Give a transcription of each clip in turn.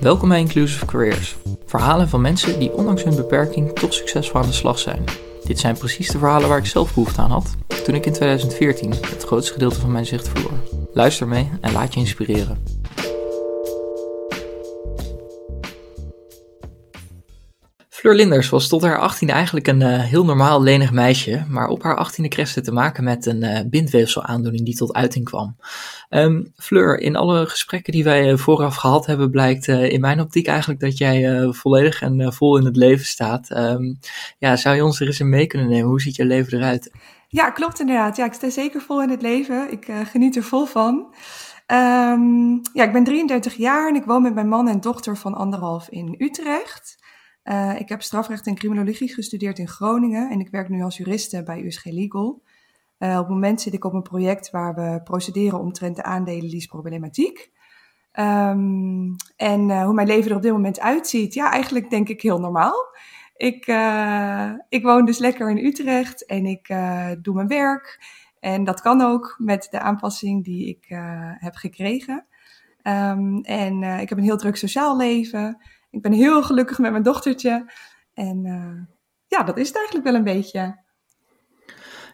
Welkom bij Inclusive Careers. Verhalen van mensen die ondanks hun beperking toch succesvol aan de slag zijn. Dit zijn precies de verhalen waar ik zelf behoefte aan had toen ik in 2014 het grootste gedeelte van mijn zicht verloor. Luister mee en laat je inspireren. Fleur Linders was tot haar achttiende eigenlijk een uh, heel normaal lenig meisje, maar op haar achttiende kreeg ze te maken met een uh, bindweefselaandoening die tot uiting kwam. Um, Fleur, in alle gesprekken die wij uh, vooraf gehad hebben, blijkt in mijn optiek eigenlijk dat jij volledig en vol in het leven staat. Um, ja, zou je ons er eens in mee kunnen nemen? Hoe ziet je leven eruit? Ja, klopt inderdaad. Ja, ik sta zeker vol in het leven. Ik geniet er vol van. Um, ja, ik ben 33 jaar en ik woon met mijn man en dochter van anderhalf in Utrecht. Uh, ik heb strafrecht en criminologie gestudeerd in Groningen en ik werk nu als juriste bij USG Legal. Uh, op het moment zit ik op een project waar we procederen omtrent de aandelenleaseproblematiek. Um, en uh, hoe mijn leven er op dit moment uitziet, ja, eigenlijk denk ik heel normaal. Ik, ik woon dus lekker in Utrecht en ik doe mijn werk. En dat kan ook met de aanpassing die ik heb gekregen. Um, en ik heb een heel druk sociaal leven. Ik ben heel gelukkig met mijn dochtertje. En uh, ja, dat is het eigenlijk wel een beetje.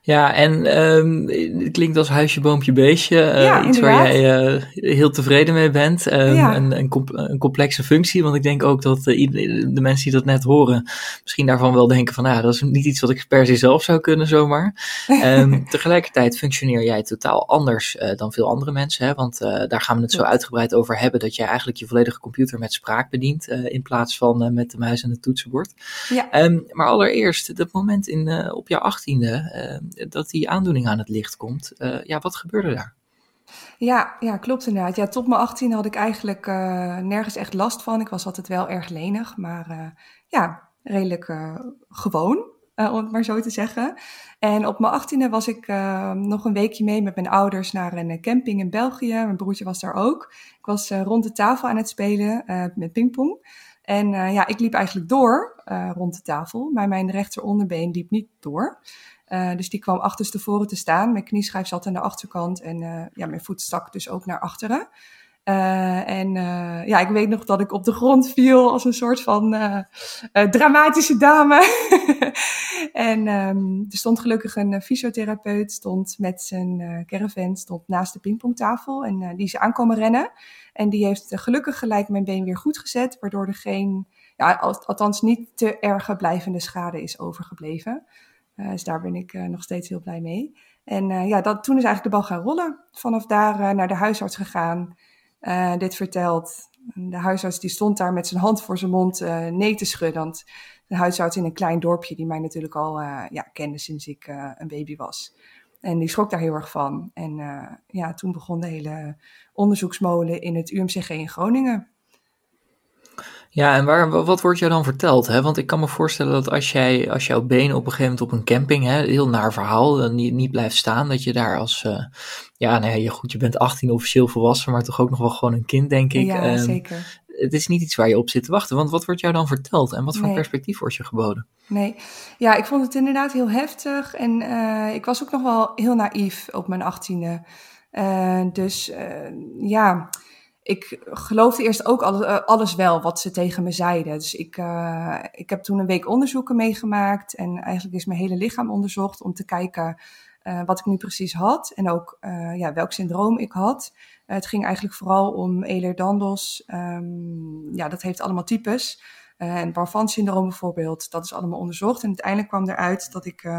Ja, en um, het klinkt als huisje, boompje, beestje. Uh, ja, iets waar jij uh, heel tevreden mee bent. Um, ja. een, een, een, complexe functie, want ik denk ook dat uh, de mensen die dat net horen, misschien daarvan wel denken van, nou, dat is niet iets wat ik per se zelf zou kunnen zomaar. Um, tegelijkertijd functioneer jij totaal anders dan veel andere mensen, hè? want daar gaan we het zo uitgebreid over hebben, dat jij eigenlijk je volledige computer met spraak bedient, in plaats van met de muis en het toetsenbord. Ja. maar allereerst, dat moment in, op jouw achttiende, dat die aandoening aan het licht komt. Uh, ja, wat gebeurde daar? Ja, ja, klopt inderdaad. Ja, tot mijn 18 had ik eigenlijk uh, nergens echt last van. Ik was altijd wel erg lenig, maar uh, ja, redelijk gewoon, om het maar zo te zeggen. En op mijn achttiende was ik nog een weekje mee met mijn ouders naar een camping in België. Mijn broertje was daar ook. Ik was rond de tafel aan het spelen met pingpong. En ja, ik liep eigenlijk door rond de tafel, maar mijn rechteronderbeen liep niet door. Uh, dus die kwam achterstevoren te staan. Mijn knieschijf zat aan de achterkant en uh, ja, mijn voet stak dus ook naar achteren. Uh, en ja, ik weet nog dat ik op de grond viel als een soort van dramatische dame. en um, er stond gelukkig een fysiotherapeut, stond met zijn caravan, stond naast de pingpongtafel en die is aankomen rennen. En die heeft gelukkig gelijk mijn been weer goed gezet, waardoor er geen, ja, althans niet te erge blijvende schade is overgebleven. Uh, dus daar ben ik uh, nog steeds heel blij mee. En uh, ja, dat, toen is eigenlijk de bal gaan rollen. Vanaf daar naar de huisarts gegaan, dit verteld. De huisarts die stond daar met zijn hand voor zijn mond nee te schudden. Want de huisarts in een klein dorpje die mij natuurlijk al ja, kende sinds ik een baby was. En die schrok daar heel erg van. En ja, toen begon de hele onderzoeksmolen in het UMCG in Groningen. Ja, en waar, wat wordt jou dan verteld? Hè? Want ik kan me voorstellen dat als, jij, als jouw been op een gegeven moment op een camping, hè, heel naar verhaal, dan niet, niet blijft staan, dat je daar als, uh, ja, nou ja, goed, je bent 18 officieel volwassen, maar toch ook nog wel gewoon een kind, denk ik. Ja, um, zeker. Het is niet iets waar je op zit te wachten, want wat wordt jou dan verteld en wat voor nee. perspectief wordt je geboden? Nee, ja, ik vond het inderdaad heel heftig en uh, ik was ook nog wel heel naïef op mijn achttiende. Uh, dus ja, ik geloofde eerst ook alles, eh, alles, wel wat ze tegen me zeiden. Dus ik, uh, ik heb toen een week onderzoeken meegemaakt. En eigenlijk is mijn hele lichaam onderzocht om te kijken uh, wat ik nu precies had. En ook ja, welk syndroom ik had. het ging eigenlijk vooral om Ehlers-Danlos. Um, ja, dat heeft allemaal types. en Barvan-syndroom bijvoorbeeld, dat is allemaal onderzocht. En uiteindelijk kwam eruit dat ik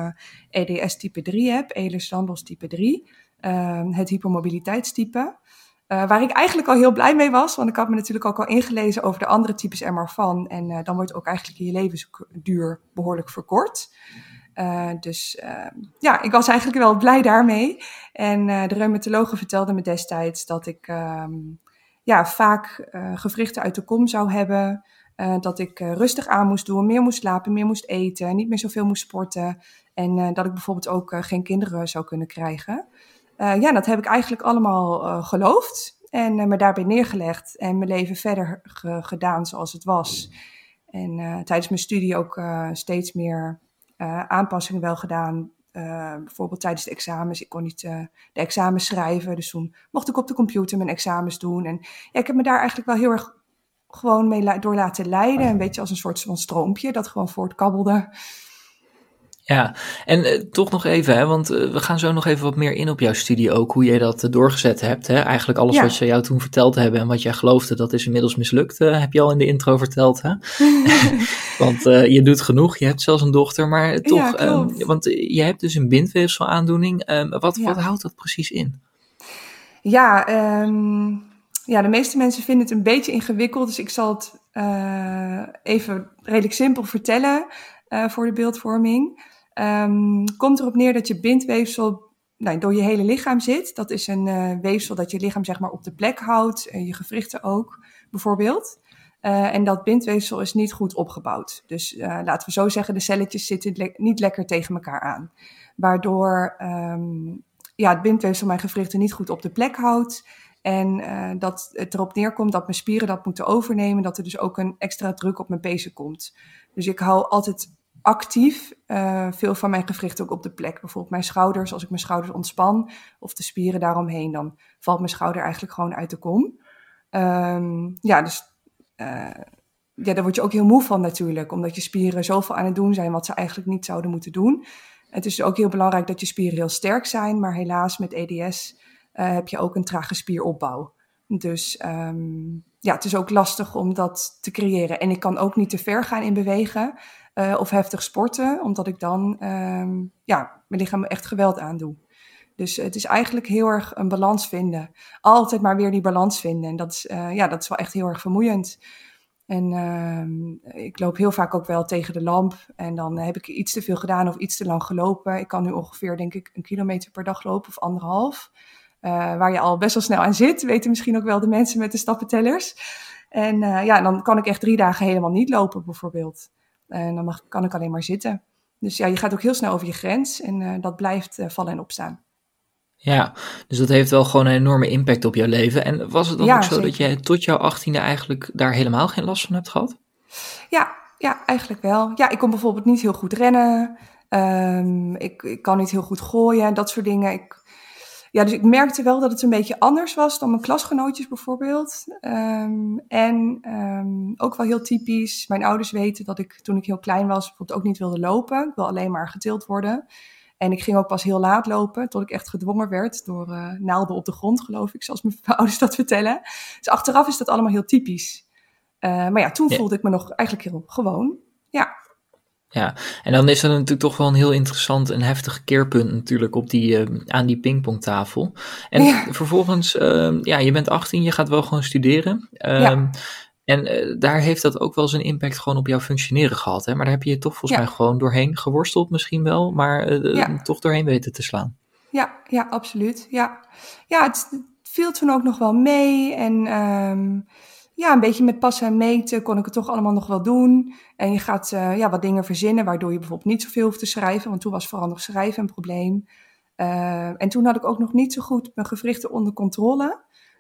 EDS type 3 heb, Ehlers-Danlos type 3. Ehm, het hypermobiliteitstype. Uh, waar ik eigenlijk al heel blij mee was, want ik had me natuurlijk ook al ingelezen over de andere types MR-van. En uh, dan wordt ook eigenlijk je levensduur behoorlijk verkort. Uh, dus ja, ik was eigenlijk wel blij daarmee. En de reumatologe vertelde me destijds dat ik um, ja, vaak gewrichten uit de kom zou hebben. dat ik rustig aan moest doen, meer moest slapen, meer moest eten, niet meer zoveel moest sporten. En dat ik bijvoorbeeld ook geen kinderen zou kunnen krijgen. Uh, ja, dat heb ik eigenlijk allemaal uh, geloofd en uh, me daarbij neergelegd en mijn leven verder ge gedaan zoals het was. En tijdens mijn studie ook steeds meer aanpassingen wel gedaan. bijvoorbeeld tijdens de examens. Ik kon niet de examens schrijven, dus toen mocht ik op de computer mijn examens doen. En ja, ik heb me daar eigenlijk wel heel erg gewoon mee door laten leiden. Een beetje als een soort van stroompje dat gewoon voortkabbelde. Ja, en eh, toch nog even, hè, want eh, we gaan zo nog even wat meer in op jouw studie ook, hoe jij dat uh, doorgezet hebt. Hè? Eigenlijk alles wat ze jou toen verteld hebben en wat jij geloofde, dat is inmiddels mislukt, heb je al in de intro verteld. Hè? want je doet genoeg, je hebt zelfs een dochter, maar toch, ehm, want je hebt dus een bindweefselaandoening. Um, wat, wat houdt dat precies in? Ja, um, ja, de meeste mensen vinden het een beetje ingewikkeld, dus ik zal het even redelijk simpel vertellen voor de beeldvorming. Um, komt erop neer dat je bindweefsel nou, door je hele lichaam zit. Dat is een uh, weefsel dat je lichaam zeg maar op de plek houdt, en je gewrichten ook bijvoorbeeld. Uh, en dat bindweefsel is niet goed opgebouwd. Dus uh, laten we zo zeggen, de celletjes zitten niet lekker tegen elkaar aan. Waardoor um, ja, het bindweefsel mijn gewrichten niet goed op de plek houdt. En dat het erop neerkomt dat mijn spieren dat moeten overnemen. Dat er dus ook een extra druk op mijn pezen komt. Dus ik hou altijd actief uh, veel van mijn gewrichten ook op de plek. Bijvoorbeeld mijn schouders, als ik mijn schouders ontspan of de spieren daaromheen, dan valt mijn schouder eigenlijk gewoon uit de kom. Um, ja, dus uh, ja, daar word je ook heel moe van natuurlijk, omdat je spieren zoveel aan het doen zijn wat ze eigenlijk niet zouden moeten doen. Het is ook heel belangrijk dat je spieren heel sterk zijn, maar helaas met EDS uh, heb je ook een trage spieropbouw. Dus um, ja, het is ook lastig om dat te creëren. En ik kan ook niet te ver gaan in bewegen. Uh, of heftig sporten, omdat ik dan um, ja, mijn lichaam echt geweld aandoe. Dus het is eigenlijk heel erg een balans vinden. Altijd maar weer die balans vinden. En dat is, uh, ja, dat is wel echt heel erg vermoeiend. En uh, ik loop heel vaak ook wel tegen de lamp. En dan heb ik iets te veel gedaan of iets te lang gelopen. Ik kan nu ongeveer, denk ik, een kilometer per dag lopen of anderhalf. Uh, waar je al best wel snel aan zit, weten misschien ook wel de mensen met de stappentellers. En ja, dan kan ik echt drie dagen helemaal niet lopen, bijvoorbeeld. En dan mag, kan ik alleen maar zitten. Dus ja, je gaat ook heel snel over je grens en uh, dat blijft uh, vallen en opstaan. Ja, dus dat heeft wel gewoon een enorme impact op jouw leven. En was het dan ook zo zeker. dat jij tot jouw achttiende eigenlijk daar helemaal geen last van hebt gehad? Ja, ja eigenlijk wel. Ja, ik kon bijvoorbeeld niet heel goed rennen. Um, ik, ik kan niet heel goed gooien, dat soort dingen. Ik ja, dus ik merkte wel dat het een beetje anders was dan mijn klasgenootjes bijvoorbeeld. Um, en um, ook wel heel typisch. Mijn ouders weten dat ik toen ik heel klein was bijvoorbeeld ook niet wilde lopen. Ik wil alleen maar getild worden. En ik ging ook pas heel laat lopen, tot ik echt gedwongen werd door uh, naalden op de grond, geloof ik, zoals mijn ouders dat vertellen. Dus achteraf is dat allemaal heel typisch. Uh, maar ja, toen ja. voelde ik me nog eigenlijk heel gewoon. Ja. En dan is er natuurlijk toch wel een heel interessant en heftig keerpunt natuurlijk op die, uh, aan die pingpongtafel. En ja. vervolgens, uh, ja, je bent 18, je gaat wel gewoon studeren. Um, ja. En uh, daar heeft dat ook wel zijn impact gewoon op jouw functioneren gehad. Hè? Maar daar heb je je toch volgens mij gewoon doorheen geworsteld misschien wel, maar toch doorheen weten te slaan. Ja, ja, absoluut. Ja, ja het viel toen ook nog wel mee en... Um, ja, een beetje met passen en meten kon ik het toch allemaal nog wel doen. En je gaat uh, ja, wat dingen verzinnen, waardoor je bijvoorbeeld niet zoveel hoeft te schrijven. Want toen was vooral nog schrijven een probleem. Uh, en toen had ik ook nog niet zo goed mijn gewrichten onder controle.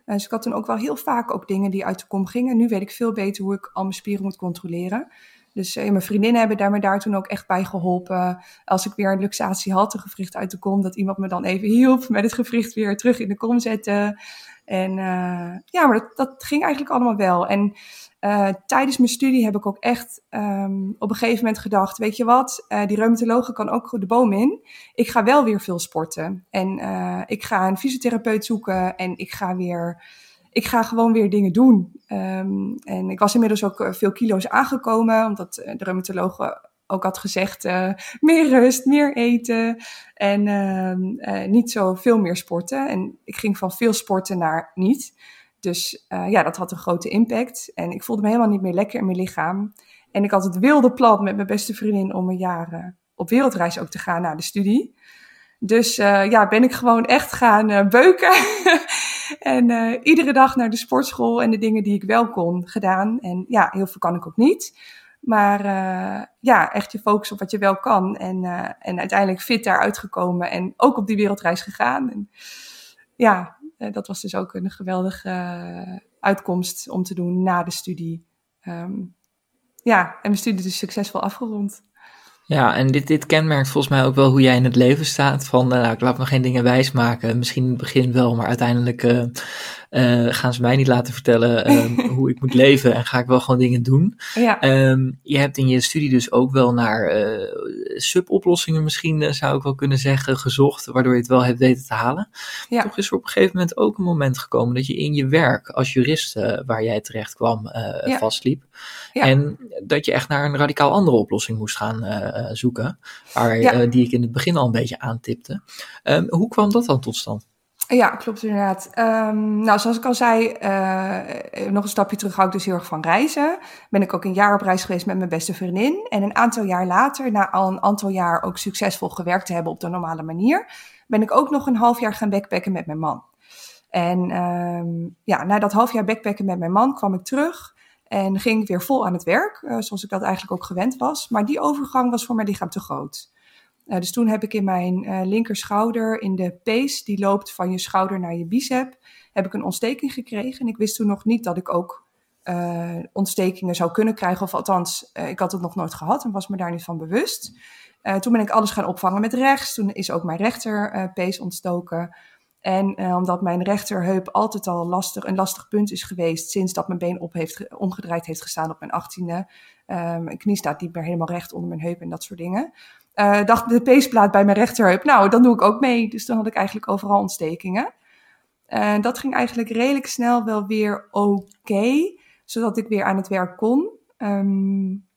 Uh, dus ik had toen ook wel heel vaak ook dingen die uit de kom gingen. Nu weet ik veel beter hoe ik al mijn spieren moet controleren. Dus mijn vriendinnen hebben daar me daar toen ook echt bij geholpen. Als ik weer een luxatie had, een gewricht uit de kom, dat iemand me dan even hielp met het gewricht weer terug in de kom zetten. En uh, ja, maar dat, dat, ging eigenlijk allemaal wel. En uh, tijdens mijn studie heb ik ook echt um, op een gegeven moment gedacht: weet je wat, uh, die reumatologe kan ook de boom in. Ik ga wel weer veel sporten. En ik ga een fysiotherapeut zoeken en ik ga weer. Ik ga gewoon weer dingen doen. Um, en ik was inmiddels ook veel kilo's aangekomen, omdat de reumatologe ook had gezegd, uh, meer rust, meer eten en uh, uh, niet zo veel meer sporten. En ik ging van veel sporten naar niet. Dus ja, dat had een grote impact. En ik voelde me helemaal niet meer lekker in mijn lichaam. En ik had het wilde plan met mijn beste vriendin om een jaar op wereldreis ook te gaan naar de studie. Dus ja, ben ik gewoon echt gaan beuken. en iedere dag naar de sportschool en de dingen die ik wel kon gedaan. En ja, heel veel kan ik ook niet. Maar uh, ja, echt je focus op wat je wel kan. En, uh, en uiteindelijk fit daar uitgekomen en ook op die wereldreis gegaan. En ja, uh, dat was dus ook een geweldige uitkomst om te doen na de studie. Um, ja, en mijn studie dus succesvol afgerond. Ja, en dit, dit kenmerkt volgens mij ook wel hoe jij in het leven staat. Van, nou, ik laat me geen dingen wijs maken. Misschien in het begin wel, maar uiteindelijk uh, gaan ze mij niet laten vertellen ehm, hoe ik moet leven en ga ik wel gewoon dingen doen. Ja. Ehm, je hebt in je studie dus ook wel naar suboplossingen misschien, zou ik wel kunnen zeggen, gezocht, waardoor je het wel hebt weten te halen. Ja. Toch is er op een gegeven moment ook een moment gekomen dat je in je werk als jurist, waar jij terecht kwam, ja. vastliep. En dat je echt naar een radicaal andere oplossing moest gaan zoeken, waar, die ik in het begin al een beetje aantipte. Um, hoe kwam dat dan tot stand? Ja, klopt inderdaad. Um, nou, zoals ik al zei, uh, nog een stapje terug hou ik dus heel erg van reizen. Ben ik ook een jaar op reis geweest met mijn beste vriendin. En een aantal jaar later, na al een aantal jaar ook succesvol gewerkt te hebben op de normale manier, ben ik ook nog een half jaar gaan backpacken met mijn man. En um, ja, na dat half jaar backpacken met mijn man kwam ik terug en ging ik weer vol aan het werk, uh, zoals ik dat eigenlijk ook gewend was. Maar die overgang was voor mijn lichaam te groot. Uh, dus toen heb ik in mijn uh, linkerschouder, in de pees die loopt van je schouder naar je bicep, heb ik een ontsteking gekregen. En ik wist toen nog niet dat ik ook uh, ontstekingen zou kunnen krijgen. Of althans, ik had het nog nooit gehad en was me daar niet van bewust. toen ben ik alles gaan opvangen met rechts. Toen is ook mijn rechterpees ontstoken. En omdat mijn rechterheup altijd al lastig, een lastig punt is geweest sinds dat mijn been op heeft, omgedraaid heeft gestaan op mijn achttiende. mijn knie staat niet meer helemaal recht onder mijn heup en dat soort dingen uh, dacht de peesplaat bij mijn rechterheup, nou, dan doe ik ook mee. Dus dan had ik eigenlijk overal ontstekingen. En dat ging eigenlijk redelijk snel wel weer oké, zodat ik weer aan het werk kon. Um,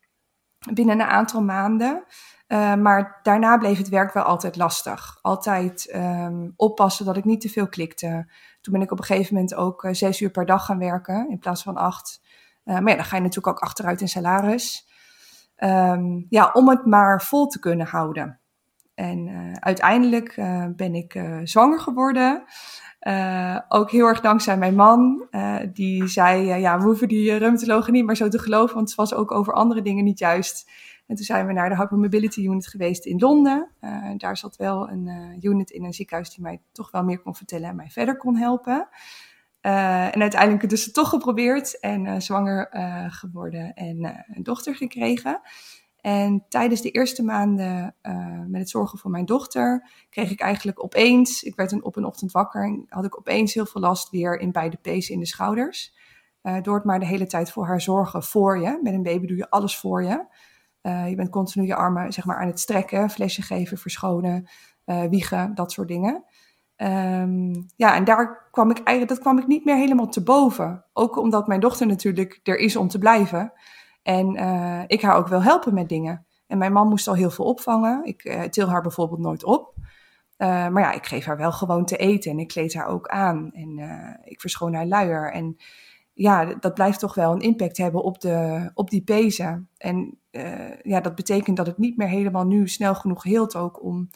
binnen een aantal maanden. Uh, maar daarna bleef het werk wel altijd lastig. Altijd um, oppassen dat ik niet te veel klikte. Toen ben ik op een gegeven moment ook zes uur per dag gaan werken in plaats van acht. Maar ja, dan ga je natuurlijk ook achteruit in salaris. Um, ja, om het maar vol te kunnen houden. En uh, uiteindelijk uh, ben ik uh, zwanger geworden. ook heel erg dankzij mijn man. die zei, ja, we hoeven die reumatologen niet meer zo te geloven, want het was ook over andere dingen niet juist. En toen zijn we naar de Hypermobility Unit geweest in Londen. daar zat wel een unit in een ziekenhuis die mij toch wel meer kon vertellen en mij verder kon helpen. Uh, en uiteindelijk dus het toch geprobeerd en uh, zwanger uh, geworden en een dochter gekregen. En tijdens de eerste maanden met het zorgen voor mijn dochter kreeg ik eigenlijk opeens, ik werd een, op een ochtend wakker en had ik opeens heel veel last weer in beide pezen in de schouders. door het maar de hele tijd voor haar zorgen voor je. Met een baby doe je alles voor je. je bent continu je armen zeg maar, aan het strekken, flesje geven, verschonen, wiegen, dat soort dingen. Um, ja, en daar kwam ik eigenlijk, dat kwam ik niet meer helemaal te boven. Ook omdat mijn dochter natuurlijk er is om te blijven. En uh, ik haar ook wil helpen met dingen. En mijn man moest al heel veel opvangen. Ik uh, til haar bijvoorbeeld nooit op. Uh, maar ja, ik geef haar wel gewoon te eten en ik kleed haar ook aan. En ik verschoon haar luier. En ja, dat blijft toch wel een impact hebben op, de, op die pezen. En ja, dat betekent dat het niet meer helemaal nu snel genoeg heelt ook om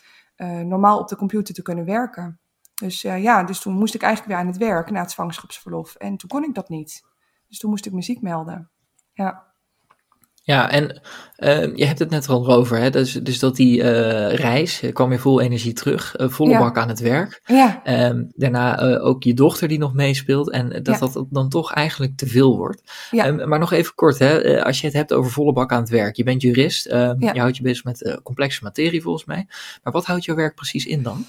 normaal op de computer te kunnen werken. Dus uh, ja, dus toen moest ik eigenlijk weer aan het werk na het zwangerschapsverlof. En toen kon ik dat niet. Dus toen moest ik muziek melden. Ja. Ja, en uh, je hebt het net al over, hè? Dus, dus dat die uh, reis, je kwam weer vol energie terug, uh, volle ja. bak aan het werk. Ja. Um, daarna ook je dochter die nog meespeelt en dat ja. dat dan toch eigenlijk te veel wordt. Ja. Um, maar nog even kort, hè? als je het hebt over volle bak aan het werk, je bent jurist, ja. je houdt je bezig met complexe materie volgens mij. Maar wat houdt jouw werk precies in dan?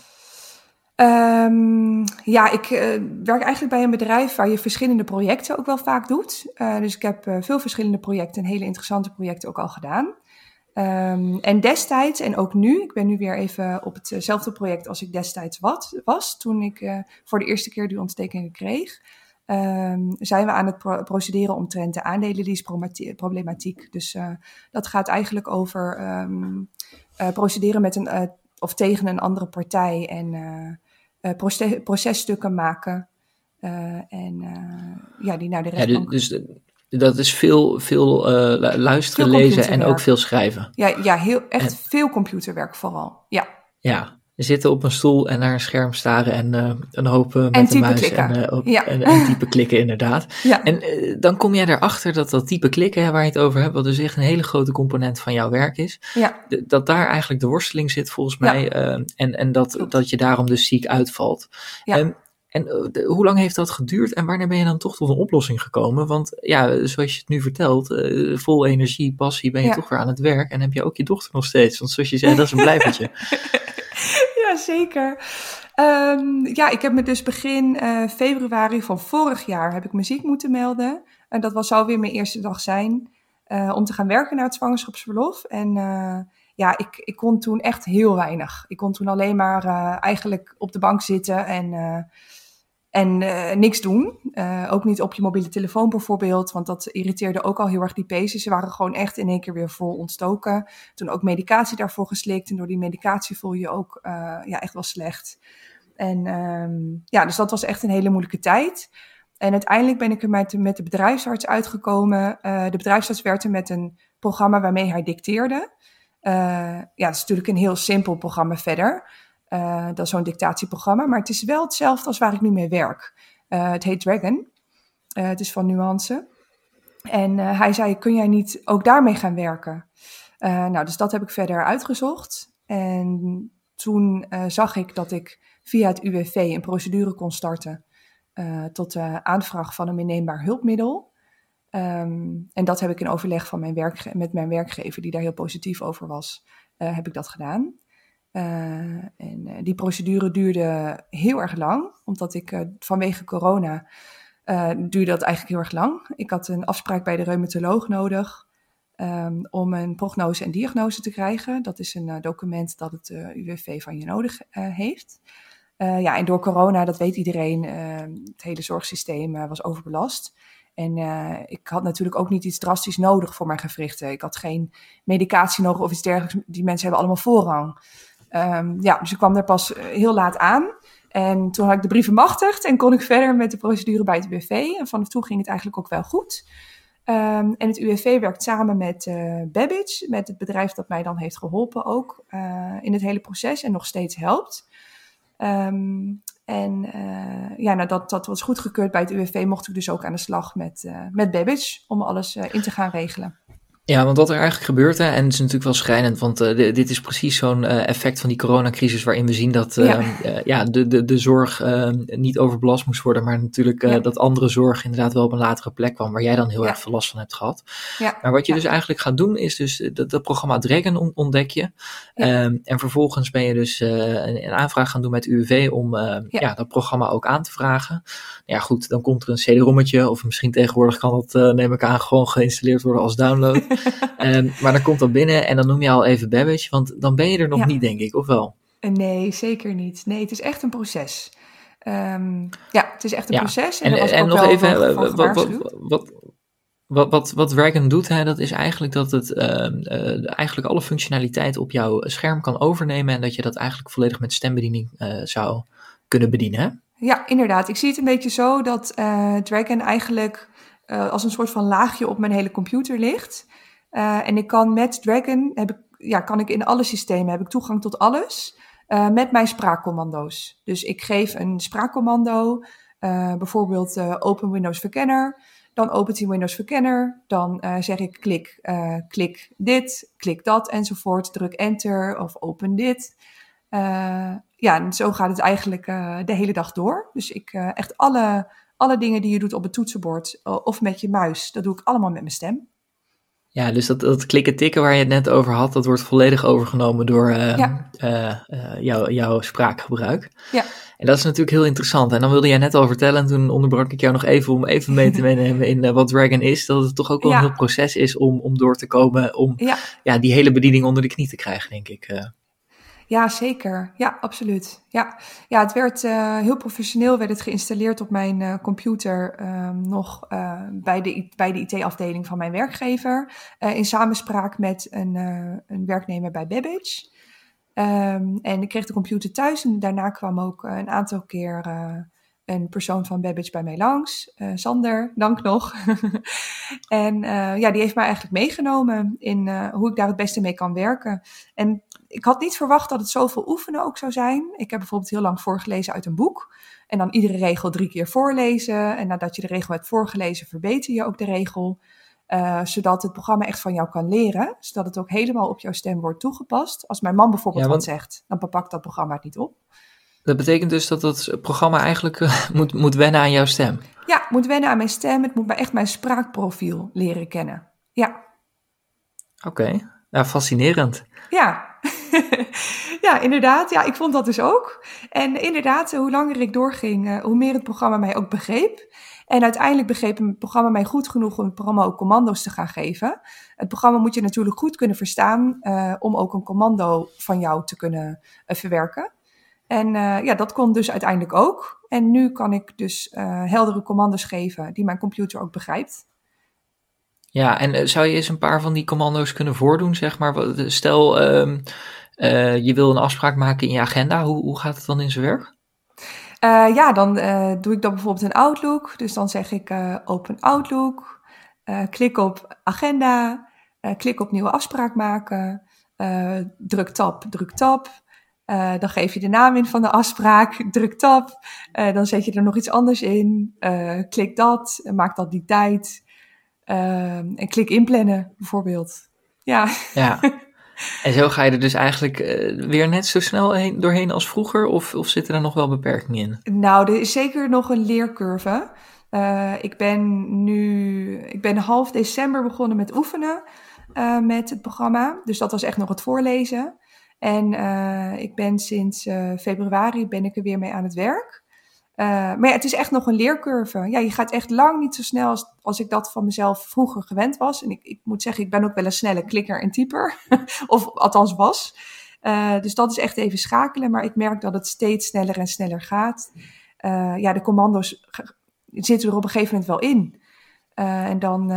Um, ja, ik uh, werk eigenlijk bij een bedrijf waar je verschillende projecten ook wel vaak doet. Uh, dus ik heb uh, veel verschillende projecten en hele interessante projecten ook al gedaan. Um, en destijds en ook nu, ik ben nu weer even op hetzelfde project als ik destijds wat, was, toen ik voor de eerste keer die ontstekingen kreeg, um, zijn we aan het pro procederen omtrent de aandelenlease-problematiek. Dus dat gaat eigenlijk over procederen met een, of tegen een andere partij en proces, processtukken maken. Uh, en uh, ja, die naar de rechtbank... Ja, dus dat is veel, veel luisteren, veel lezen en ook veel schrijven. Ja, ja heel, echt en, veel computerwerk vooral. Ja. Ja, zitten op een stoel en naar een scherm staren en uh, een hoop uh, met de muis klikken. en, uh, ja. en, en, type klikken inderdaad. Ja. En dan kom jij erachter dat dat type klikken waar je het over hebt, wat dus echt een hele grote component van jouw werk is, ja. dat daar eigenlijk de worsteling zit volgens mij en, en dat, dat je daarom dus ziek uitvalt. Ja. En, en hoe lang heeft dat geduurd en wanneer ben je dan toch tot een oplossing gekomen? Want ja, zoals je het nu vertelt, vol energie, passie, ben je toch weer aan het werk en heb je ook je dochter nog steeds. Want zoals je zei, dat is een blijvertje. ja, zeker. Um, ja, ik heb me dus begin uh, februari van vorig jaar heb ik muziek moeten melden. En dat was, zou weer mijn eerste dag zijn uh, om te gaan werken naar het zwangerschapsverlof. En uh, ja, ik, ik kon toen echt heel weinig. Ik kon toen alleen maar eigenlijk op de bank zitten en en uh, niks doen. Uh, ook niet op je mobiele telefoon bijvoorbeeld, want dat irriteerde ook al heel erg die pezen. Ze waren gewoon echt in één keer weer vol ontstoken. Toen ook medicatie daarvoor geslikt. En door die medicatie voel je je ook uh, ja, echt wel slecht. En um, ja, dus dat was echt een hele moeilijke tijd. En uiteindelijk ben ik er met, de bedrijfsarts uitgekomen. de bedrijfsarts werkte met een programma waarmee hij dicteerde. ja, dat is natuurlijk een heel simpel programma verder. Uh, dat is zo'n dictatieprogramma. Maar het is wel hetzelfde als waar ik nu mee werk. Uh, het heet Dragon. Uh, het is van Nuance. En hij zei, kun jij niet ook daarmee gaan werken? nou, dus dat heb ik verder uitgezocht. En toen zag ik dat ik via het UWV een procedure kon starten tot aanvraag van een inneembaar hulpmiddel. Um, en dat heb ik in overleg van mijn werk, met mijn werkgever, die daar heel positief over was, heb ik dat gedaan. Uh, en uh, die procedure duurde heel erg lang, omdat ik uh, vanwege corona duurde dat eigenlijk heel erg lang. Ik had een afspraak bij de reumatoloog nodig um, om een prognose en diagnose te krijgen. Dat is een document dat het UWV van je nodig heeft. ja, en door corona, dat weet iedereen, het hele zorgsysteem was overbelast. En ik had natuurlijk ook niet iets drastisch nodig voor mijn gewrichten. Ik had geen medicatie nodig of iets dergelijks. Die mensen hebben allemaal voorrang. Um, ja, dus ik kwam er pas eh, heel laat aan. En toen had ik de brieven machtigd en kon ik verder met de procedure bij het UWV. En vanaf toen ging het eigenlijk ook wel goed. Um, en het UWV werkt samen met uh, Babbage, met het bedrijf dat mij dan heeft geholpen ook uh, in het hele proces en nog steeds helpt. Um, en ja, nou, dat, dat was goedgekeurd bij het UWV, mocht ik dus ook aan de slag met, met Babbage om alles in te gaan regelen. Ja, want wat er eigenlijk gebeurt, hè, en het is natuurlijk wel schrijnend, want uh, dit is precies zo'n uh, effect van die coronacrisis waarin we zien dat uh, ja. ja. de, de, de zorg niet overbelast moest worden, maar natuurlijk ja. dat andere zorg inderdaad wel op een latere plek kwam, waar jij dan heel ja. erg veel last van hebt gehad. Maar wat je dus eigenlijk gaat doen, is dus dat, dat programma Dragon on, ontdek je. Um, en vervolgens ben je dus een, een, aanvraag gaan doen met UWV om ja. dat programma ook aan te vragen. Ja goed, dan komt er een CD-rommetje, of misschien tegenwoordig kan dat, neem ik aan, gewoon geïnstalleerd worden als download. um, maar dan komt dat binnen en dan noem je al even Babbage, want dan ben je er nog ja. niet, denk ik, of wel? Nee, zeker niet. Nee, het is echt een proces. Um, ja, het is echt een ja. proces. En, en, en nog even, van, van wat, wat, wat, wat, wat Dragon doet, hè, dat is eigenlijk dat het uh, uh, eigenlijk alle functionaliteit op jouw scherm kan overnemen en dat je dat eigenlijk volledig met stembediening uh, zou kunnen bedienen. Hè? Ja, inderdaad. Ik zie het een beetje zo dat Dragon eigenlijk als een soort van laagje op mijn hele computer ligt. Uh, en ik kan met Dragon, heb ik, ja, kan ik in alle systemen, heb ik toegang tot alles. Uh, met mijn spraakcommando's. Dus ik geef een spraakcommando, uh, bijvoorbeeld Open Windows Verkenner. Dan opent hij Windows Verkenner. Dan zeg ik klik, klik dit, klik dat enzovoort. Druk enter of open dit. ja, en zo gaat het eigenlijk de hele dag door. Dus ik echt alle, alle dingen die je doet op het toetsenbord of met je muis, dat doe ik allemaal met mijn stem. Ja, dus dat, dat klikken tikken waar je het net over had, dat wordt volledig overgenomen door uh, ja. uh, uh, jou, jouw spraakgebruik. Ja. En dat is natuurlijk heel interessant. En dan wilde jij net al vertellen, en toen onderbrak ik jou nog even om even mee te nemen in wat Dragon is, dat het toch ook wel ja. een heel proces is om, om door te komen, om ja. ja. die hele bediening onder de knie te krijgen, denk ik. Ja, zeker. Ja, absoluut. Ja, ja het werd uh, heel professioneel werd het geïnstalleerd op mijn uh, computer um, nog uh, bij de, bij de IT-afdeling van mijn werkgever. in samenspraak met een, een werknemer bij Babbage. Um, en ik kreeg de computer thuis en daarna kwam ook een aantal keer een persoon van Babbage bij mij langs. Sander, dank nog. en ja, die heeft mij eigenlijk meegenomen in hoe ik daar het beste mee kan werken. En ik had niet verwacht dat het zoveel oefenen ook zou zijn. Ik heb bijvoorbeeld heel lang voorgelezen uit een boek. En dan iedere regel drie keer voorlezen. En nadat je de regel hebt voorgelezen, verbeter je ook de regel. zodat het programma echt van jou kan leren. Zodat het ook helemaal op jouw stem wordt toegepast. Als mijn man bijvoorbeeld ja, want... wat zegt, dan pakt dat programma het niet op. Dat betekent dus dat het programma eigenlijk uh, moet, moet wennen aan jouw stem. Ja, moet wennen aan mijn stem. Het moet echt mijn spraakprofiel leren kennen. Ja. Oké, okay. nou fascinerend. Ja. ja, inderdaad. Ja, ik vond dat dus ook. En inderdaad, hoe langer ik doorging, hoe meer het programma mij ook begreep. En uiteindelijk begreep het programma mij goed genoeg om het programma ook commando's te gaan geven. Het programma moet je natuurlijk goed kunnen verstaan uh, om ook een commando van jou te kunnen uh, verwerken. En ja, dat kon dus uiteindelijk ook. En nu kan ik dus heldere commando's geven die mijn computer ook begrijpt. Ja, en zou je eens een paar van die commando's kunnen voordoen, zeg maar? Stel, uh, je wil een afspraak maken in je agenda. Hoe, hoe gaat het dan in zijn werk? Uh, ja, dan uh, doe ik dat bijvoorbeeld in Outlook. Dus dan zeg ik open Outlook, klik op agenda, klik op nieuwe afspraak maken, druk tab, druk tab. dan geef je de naam in van de afspraak, druk tab. dan zet je er nog iets anders in, klik dat, maak dat die tijd. en klik inplannen bijvoorbeeld. Ja. ja. En zo ga je er dus eigenlijk uh, weer net zo snel heen, doorheen als vroeger, of, of zitten er nog wel beperkingen in? Nou, er is zeker nog een leercurve. Uh, ik ben nu, ik ben half december begonnen met oefenen uh, met het programma. Dus dat was echt nog het voorlezen. En ik ben sinds februari ben ik er weer mee aan het werk. Uh, maar ja, het is echt nog een leercurve. Ja, je gaat echt lang niet zo snel als, als ik dat van mezelf vroeger gewend was. En ik, ik moet zeggen, ik ben ook wel een snelle klikker en typer. of althans was. Uh, dus dat is echt even schakelen. Maar ik merk dat het steeds sneller en sneller gaat. Uh, ja, de commando's zitten er op een gegeven moment wel in. en dan,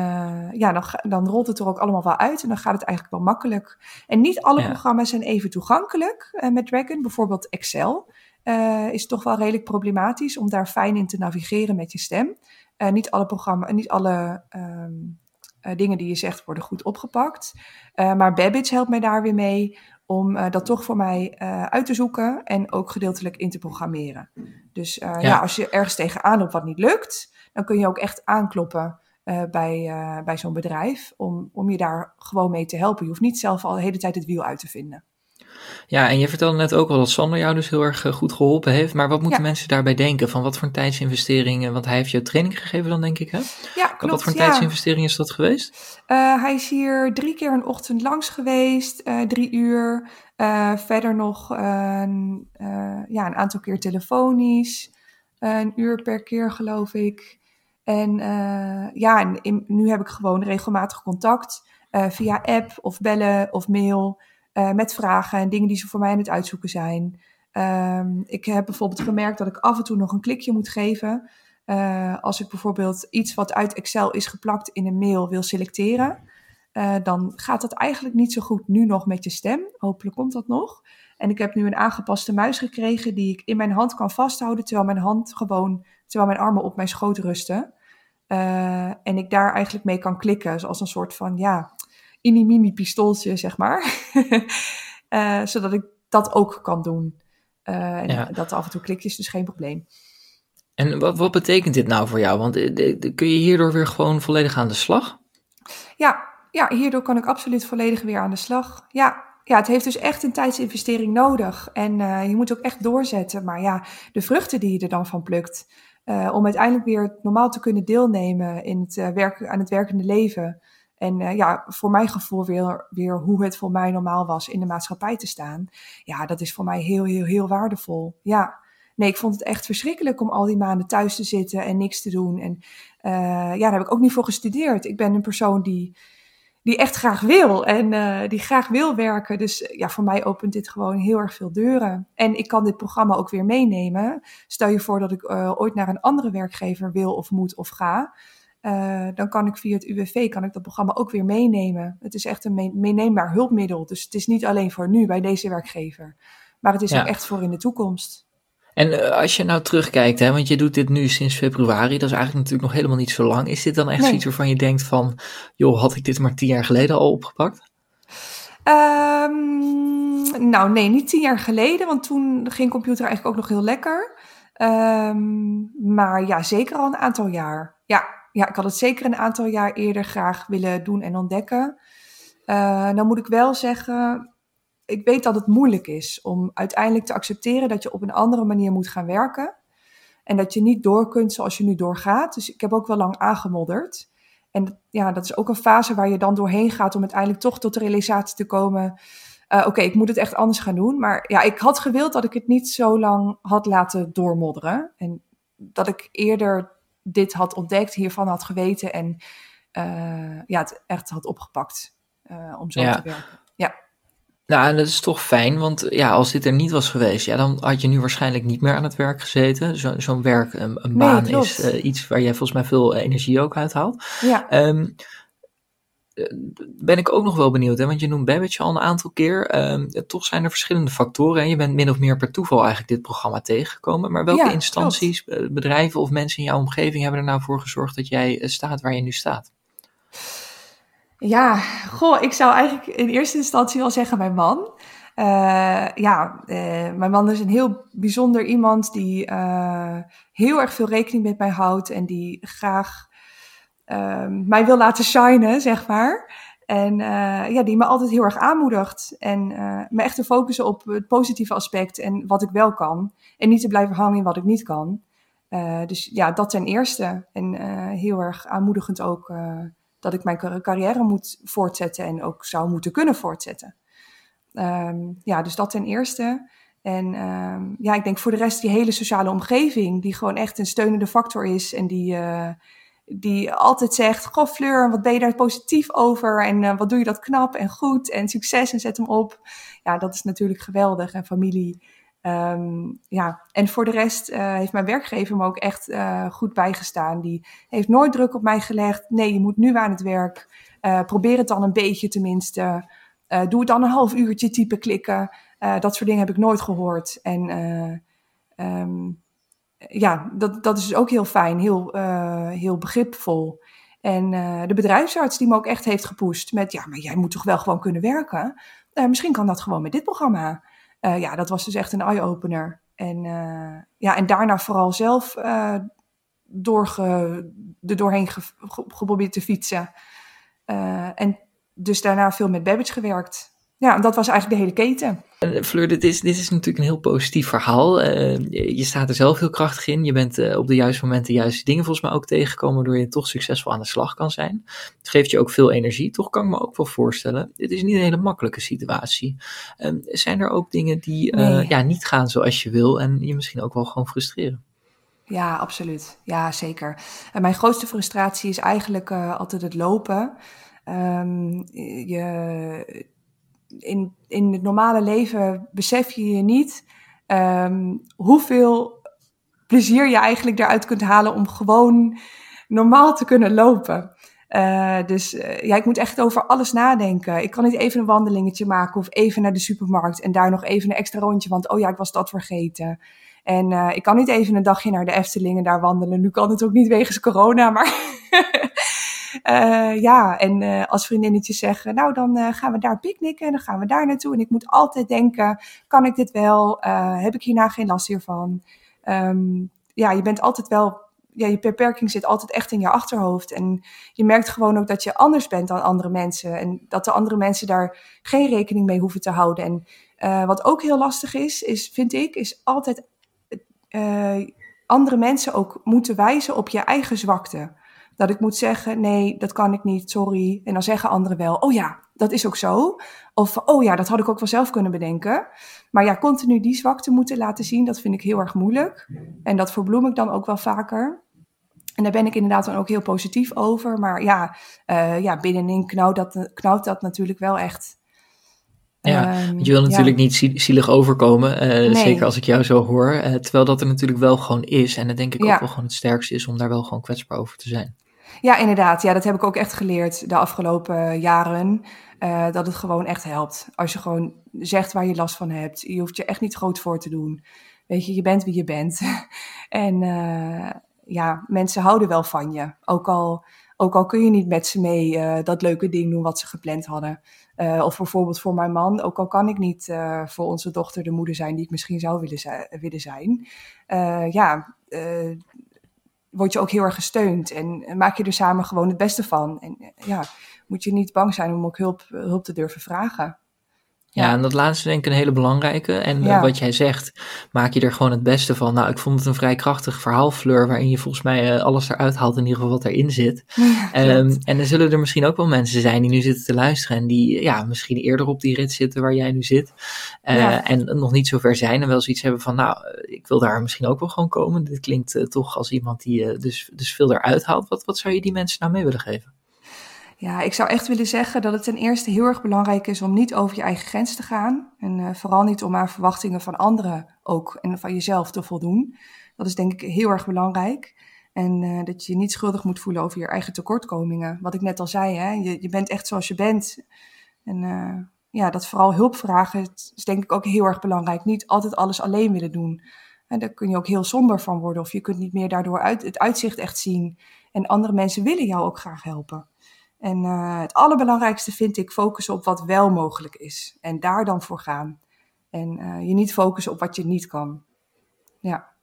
ja, dan, dan rolt het er ook allemaal wel uit. En dan gaat het eigenlijk wel makkelijk. En niet alle ja. programma's zijn even toegankelijk met Dragon. Bijvoorbeeld Excel uh, is toch wel redelijk problematisch om daar fijn in te navigeren met je stem. Uh, niet alle programma's, niet alle um, uh, dingen die je zegt worden goed opgepakt. maar Babbage helpt mij daar weer mee om dat toch voor mij uit te zoeken en ook gedeeltelijk in te programmeren. Dus ja. ja. als je ergens tegenaan loopt wat niet lukt, dan kun je ook echt aankloppen. bij, bij zo'n bedrijf, om, om je daar gewoon mee te helpen. Je hoeft niet zelf al de hele tijd het wiel uit te vinden. Ja, en je vertelde net ook al dat Sander jou dus heel erg eh, goed geholpen heeft. Maar wat moeten mensen daarbij denken? Van wat voor een tijdsinvestering? Want hij heeft je training gegeven dan, denk ik, hè? Ja, klopt. Wat voor een tijdsinvestering is dat geweest? Uh, hij is hier drie keer een ochtend langs geweest, uh, drie uur. Uh, verder nog een, ja, een aantal keer telefonisch. een uur per keer, geloof ik. En ja, en in, nu heb ik gewoon regelmatig contact via app of bellen of mail. Uh, met vragen en dingen die ze voor mij aan het uitzoeken zijn. Um, ik heb bijvoorbeeld gemerkt dat ik af en toe nog een klikje moet geven. Uh, als ik bijvoorbeeld iets wat uit Excel is geplakt in een mail wil selecteren. Uh, dan gaat dat eigenlijk niet zo goed nu nog met je stem. Hopelijk komt dat nog. En ik heb nu een aangepaste muis gekregen die ik in mijn hand kan vasthouden. Terwijl mijn hand gewoon, terwijl mijn armen op mijn schoot rusten. en ik daar eigenlijk mee kan klikken. Zoals een soort van, ja, mini pistooltje, zeg maar. uh, zodat ik dat ook kan doen. Uh, en ja. dat af en toe klikjes, dus geen probleem. En wat, wat betekent dit nou voor jou? Want uh, kun je hierdoor weer gewoon volledig aan de slag? Ja, ja, hierdoor kan ik absoluut volledig weer aan de slag. Ja, ja, het heeft dus echt een tijdsinvestering nodig. En uh, je moet ook echt doorzetten. Maar ja, de vruchten die je er dan van plukt. Uh, om uiteindelijk weer normaal te kunnen deelnemen in het, uh, werken, aan het werkende leven. En uh, ja, voor mijn gevoel weer, weer hoe het voor mij normaal was in de maatschappij te staan. Ja, dat is voor mij heel, heel, heel waardevol. Ja, nee, ik vond het echt verschrikkelijk om al die maanden thuis te zitten en niks te doen. En uh, ja, daar heb ik ook niet voor gestudeerd. Ik ben een persoon die, die echt graag wil en uh, die graag wil werken. Dus ja, voor mij opent dit gewoon heel erg veel deuren. En ik kan dit programma ook weer meenemen. Stel je voor dat ik ooit naar een andere werkgever wil of moet of ga. Uh, dan kan ik via het UWV kan ik dat programma ook weer meenemen. Het is echt een meeneembaar hulpmiddel. Dus het is niet alleen voor nu bij deze werkgever. Maar het is ja. ook echt voor in de toekomst. En uh, als je nou terugkijkt, hè, want je doet dit nu sinds februari, dat is eigenlijk natuurlijk nog helemaal niet zo lang. Is dit dan echt nee. iets waarvan je denkt van, joh, had ik dit maar tien jaar geleden al opgepakt? Um, nou nee, niet tien jaar geleden, want toen ging computer eigenlijk ook nog heel lekker. Um, maar ja, zeker al een aantal jaar. Ja, ja, ik had het zeker een aantal jaar eerder graag willen doen en ontdekken. Uh, dan moet ik wel zeggen, ik weet dat het moeilijk is om uiteindelijk te accepteren dat je op een andere manier moet gaan werken. En dat je niet door kunt zoals je nu doorgaat. Dus ik heb ook wel lang aangemodderd. En ja, dat is ook een fase waar je dan doorheen gaat om uiteindelijk toch tot de realisatie te komen oké, ik moet het echt anders gaan doen. Maar ja, ik had gewild dat ik het niet zo lang had laten doormodderen. En dat ik eerder dit had ontdekt, hiervan had geweten en ja, het echt had opgepakt om zo te werken. Ja. Nou, en dat is toch fijn, want ja, als dit er niet was geweest, ja, dan had je nu waarschijnlijk niet meer aan het werk gezeten. Zo'n werk, een, een baan is uh, iets waar jij volgens mij veel energie ook uithaalt. Ja. Um, ben ik ook nog wel benieuwd, hè? want je noemt Babbage al een aantal keer. Um, toch zijn er verschillende factoren. En je bent min of meer per toeval eigenlijk dit programma tegengekomen. Maar welke instanties, bedrijven of mensen in jouw omgeving hebben er nou voor gezorgd dat jij staat waar je nu staat? Ja, goh, ik zou eigenlijk in eerste instantie wel zeggen mijn man. Uh, ja, uh, mijn man is een heel bijzonder iemand die heel erg veel rekening met mij houdt en die graag mij wil laten shinen, zeg maar. En ja, die me altijd heel erg aanmoedigt en me echt te focussen op het positieve aspect en wat ik wel kan. En niet te blijven hangen in wat ik niet kan. dus ja, dat ten eerste. En heel erg aanmoedigend ook dat ik mijn carrière moet voortzetten en ook zou moeten kunnen voortzetten. Um, ja, dus dat ten eerste. En um, ja, ik denk voor de rest die hele sociale omgeving, die gewoon echt een steunende factor is en die, die altijd zegt: Goh, Fleur, wat ben je daar positief over? En uh, wat doe je dat knap en goed en succes en zet hem op. Ja, dat is natuurlijk geweldig. En familie Um, ja, en voor de rest uh, heeft mijn werkgever me ook echt uh, goed bijgestaan. Die heeft nooit druk op mij gelegd. Nee, je moet nu aan het werk. Probeer het dan een beetje tenminste. doe het dan een half uurtje typen klikken. dat soort dingen heb ik nooit gehoord. En um, ja, dat, dat is ook heel fijn, heel, heel begripvol. En de bedrijfsarts die me ook echt heeft gepusht met... ja, maar jij moet toch wel gewoon kunnen werken? misschien kan dat gewoon met dit programma. Ja, dat was dus echt een eye-opener. En, ja, en daarna vooral zelf doorge, er doorheen ge, geprobeerd te fietsen. en dus daarna veel met Babbage gewerkt ja, dat was eigenlijk de hele keten. Uh, Fleur, dit is, dit is natuurlijk een heel positief verhaal. Uh, je staat er zelf heel krachtig in. Je bent uh, op de juiste momenten de juiste dingen volgens mij ook tegengekomen, waardoor je toch succesvol aan de slag kan zijn. Het geeft je ook veel energie, toch kan ik me ook wel voorstellen. Dit is niet een hele makkelijke situatie. Ehm, zijn er ook dingen die nee. ja, niet gaan zoals je wil en je misschien ook wel gewoon frustreren? Ja, absoluut. Ja, zeker. En mijn grootste frustratie is eigenlijk altijd het lopen. Um, je in, in het normale leven besef je je niet um, hoeveel plezier je eigenlijk eruit kunt halen om gewoon normaal te kunnen lopen. Uh, dus uh, ja, ik moet echt over alles nadenken. Ik kan niet even een wandelingetje maken of even naar de supermarkt en daar nog even een extra rondje, want oh ja, ik was dat vergeten. En uh, ik kan niet even een dagje naar de Efteling en daar wandelen. Nu kan het ook niet wegens corona, maar Uh, ja, en uh, als vriendinnetjes zeggen, nou dan uh, gaan we daar picknicken en dan gaan we daar naartoe. En ik moet altijd denken, kan ik dit wel? heb ik hierna geen last hiervan? Um, ja, je bent altijd wel, ja, je beperking zit altijd echt in je achterhoofd. En je merkt gewoon ook dat je anders bent dan andere mensen. En dat de andere mensen daar geen rekening mee hoeven te houden. En wat ook heel lastig is, is, vind ik, is altijd andere mensen ook moeten wijzen op je eigen zwakte. Dat ik moet zeggen, nee, dat kan ik niet, sorry. En dan zeggen anderen wel, oh ja, dat is ook zo. Of, oh ja, dat had ik ook wel zelf kunnen bedenken. Maar ja, continu die zwakte moeten laten zien, dat vind ik heel erg moeilijk. En dat verbloem ik dan ook wel vaker. En daar ben ik inderdaad dan ook heel positief over. Maar ja, uh, ja binnenin knauwt dat, knauwt dat natuurlijk wel echt. Ja, um, je wil natuurlijk niet zielig overkomen, uh, nee. zeker als ik jou zo hoor. Uh, terwijl dat er natuurlijk wel gewoon is. En dat denk ik ja. ook wel gewoon het sterkste is om daar wel gewoon kwetsbaar over te zijn. Ja, inderdaad. Ja, dat heb ik ook echt geleerd de afgelopen jaren. Uh, dat het gewoon echt helpt. Als je gewoon zegt waar je last van hebt. Je hoeft je echt niet groot voor te doen. Weet je, je bent wie je bent. en uh, ja, mensen houden wel van je. Ook al, ook al kun je niet met ze mee uh, dat leuke ding doen wat ze gepland hadden. of bijvoorbeeld voor mijn man. Ook al kan ik niet voor onze dochter de moeder zijn die ik misschien zou willen, willen zijn. ja, word je ook heel erg gesteund en maak je er samen gewoon het beste van. En ja, moet je niet bang zijn om ook hulp, hulp te durven vragen. Ja, en dat laatste denk ik een hele belangrijke. En eh, wat jij zegt, maak je er gewoon het beste van. Nou, ik vond het een vrij krachtig verhaal, Fleur, waarin je volgens mij uh, alles eruit haalt, in ieder geval wat erin zit. um, en er zullen er misschien ook wel mensen zijn die nu zitten te luisteren en die ja, misschien eerder op die rit zitten waar jij nu zit. Uh, En nog niet zo ver zijn en wel zoiets hebben van, nou, ik wil daar misschien ook wel gewoon komen. Dit klinkt toch als iemand die dus, dus veel eruit haalt. Wat, wat zou je die mensen nou mee willen geven? Ja, ik zou echt willen zeggen dat het ten eerste heel erg belangrijk is om niet over je eigen grens te gaan. En uh, vooral niet om aan verwachtingen van anderen ook en van jezelf te voldoen. Dat is denk ik heel erg belangrijk. En uh, dat je je niet schuldig moet voelen over je eigen tekortkomingen. Wat ik net al zei, hè? Je, je bent echt zoals je bent. En uh, ja, dat vooral hulp vragen is denk ik ook heel erg belangrijk. Niet altijd alles alleen willen doen. En daar kun je ook heel somber van worden. Of je kunt niet meer daardoor uit, het uitzicht echt zien. En andere mensen willen jou ook graag helpen. En uh, het allerbelangrijkste vind ik focussen op wat wel mogelijk is. En daar dan voor gaan. En uh, je niet focussen op wat je niet kan. Ja.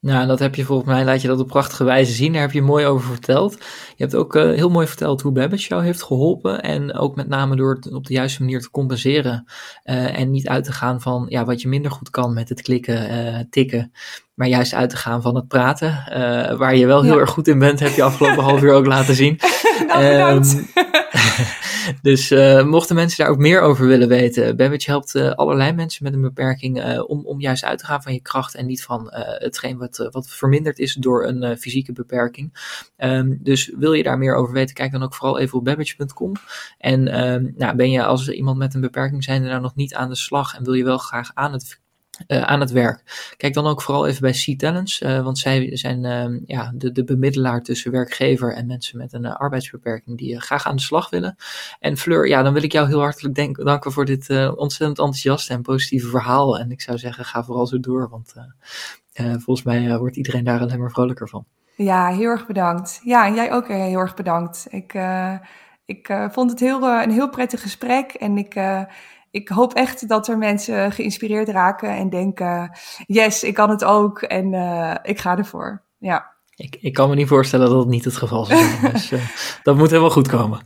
Nou, dat heb je volgens mij, laat je dat op prachtige wijze zien. Daar heb je mooi over verteld. Je hebt ook uh, heel mooi verteld hoe Babbage jou heeft geholpen. En ook met name door het op de juiste manier te compenseren. Uh, en niet uit te gaan van ja, wat je minder goed kan met het klikken, uh, tikken. Maar juist uit te gaan van het praten. waar je wel heel ja. erg goed in bent, heb je afgelopen half uur ook laten zien. nou, dus uh, mochten mensen daar ook meer over willen weten, Babbage helpt uh, allerlei mensen met een beperking uh, om, om juist uit te gaan van je kracht en niet van hetgeen wat, wat verminderd is door een fysieke beperking. Um, dus wil je daar meer over weten, kijk dan ook vooral even op babbage.com. En um, nou, ben je als iemand met een beperking zijn er nou nog niet aan de slag en wil je wel graag aan het uh, aan het werk. Kijk dan ook vooral even bij C-Talents, uh, want zij zijn uh, ja, de, de bemiddelaar tussen werkgever en mensen met een uh, arbeidsbeperking die graag aan de slag willen. En Fleur, ja, dan wil ik jou heel hartelijk danken voor dit ontzettend enthousiaste en positieve verhaal. En ik zou zeggen, ga vooral zo door, want volgens mij wordt iedereen daar alleen maar vrolijker van. Ja, heel erg bedankt. Ja, en jij ook heel erg bedankt. Ik, ik vond het heel, een heel prettig gesprek en ik ik hoop echt dat er mensen geïnspireerd raken en denken: yes, ik kan het ook en uh, ik ga ervoor. Ja. Ik, ik kan me niet voorstellen dat dat niet het geval is. dus uh, dat moet helemaal goed komen.